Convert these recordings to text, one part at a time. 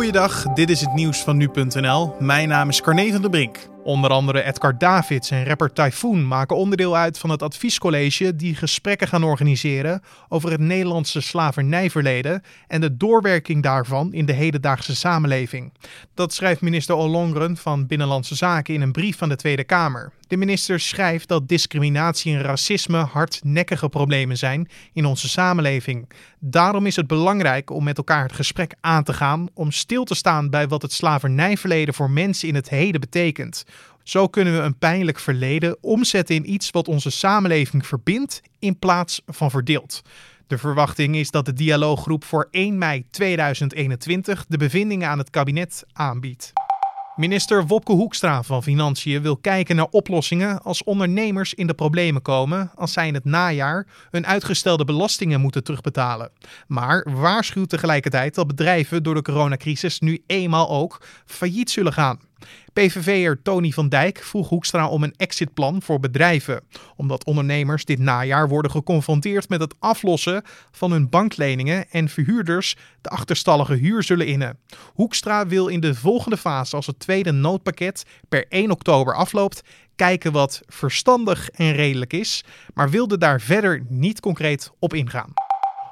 Goeiedag, dit is het nieuws van nu.nl. Mijn naam is Carne van der Brink. Onder andere Edgar Davids en rapper Typhoon maken onderdeel uit van het adviescollege die gesprekken gaan organiseren over het Nederlandse slavernijverleden en de doorwerking daarvan in de hedendaagse samenleving. Dat schrijft minister Ollongren van Binnenlandse Zaken in een brief van de Tweede Kamer. De minister schrijft dat discriminatie en racisme hardnekkige problemen zijn in onze samenleving. Daarom is het belangrijk om met elkaar het gesprek aan te gaan, om stil te staan bij wat het slavernijverleden voor mensen in het heden betekent. Zo kunnen we een pijnlijk verleden omzetten in iets wat onze samenleving verbindt in plaats van verdeelt. De verwachting is dat de dialooggroep voor 1 mei 2021 de bevindingen aan het kabinet aanbiedt. Minister Wopke Hoekstra van Financiën wil kijken naar oplossingen als ondernemers in de problemen komen als zij in het najaar hun uitgestelde belastingen moeten terugbetalen. Maar waarschuwt tegelijkertijd dat bedrijven door de coronacrisis nu eenmaal ook failliet zullen gaan. PVV'er Tony van Dijk vroeg Hoekstra om een exitplan voor bedrijven, omdat ondernemers dit najaar worden geconfronteerd met het aflossen van hun bankleningen en verhuurders de achterstallige huur zullen innen. Hoekstra wil in de volgende fase, als het tweede noodpakket per 1 oktober afloopt, kijken wat verstandig en redelijk is, maar wilde daar verder niet concreet op ingaan.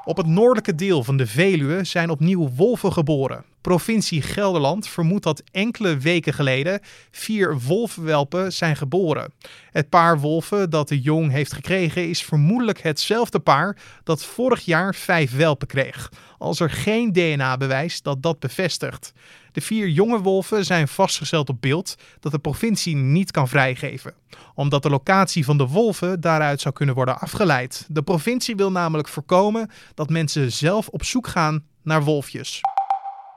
Op het noordelijke deel van de Veluwe zijn opnieuw wolven geboren. Provincie Gelderland vermoedt dat enkele weken geleden vier wolvenwelpen zijn geboren. Het paar wolven dat de jong heeft gekregen is vermoedelijk hetzelfde paar dat vorig jaar vijf welpen kreeg, als er geen DNA-bewijs dat dat bevestigt. De vier jonge wolven zijn vastgesteld op beeld dat de provincie niet kan vrijgeven, omdat de locatie van de wolven daaruit zou kunnen worden afgeleid. De provincie wil namelijk voorkomen dat mensen zelf op zoek gaan naar wolfjes.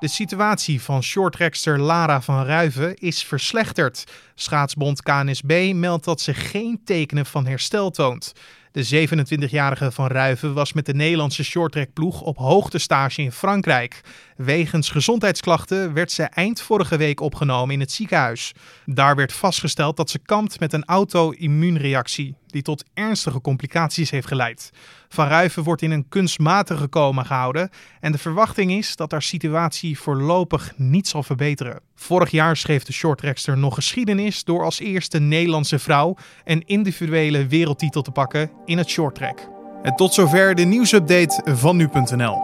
De situatie van shorttrackster Lara van Ruiven is verslechterd. Schaatsbond KNSB meldt dat ze geen tekenen van herstel toont. De 27-jarige van Ruiven was met de Nederlandse shorttrackploeg op hoogtestage in Frankrijk. Wegens gezondheidsklachten werd ze eind vorige week opgenomen in het ziekenhuis. Daar werd vastgesteld dat ze kampt met een auto-immuunreactie die tot ernstige complicaties heeft geleid. Van Ruiven wordt in een kunstmatige coma gehouden en de verwachting is dat haar situatie voorlopig niet zal verbeteren. Vorig jaar schreef de shorttrackster nog geschiedenis door als eerste Nederlandse vrouw een individuele wereldtitel te pakken in het shorttrack. En tot zover de nieuwsupdate van nu.nl.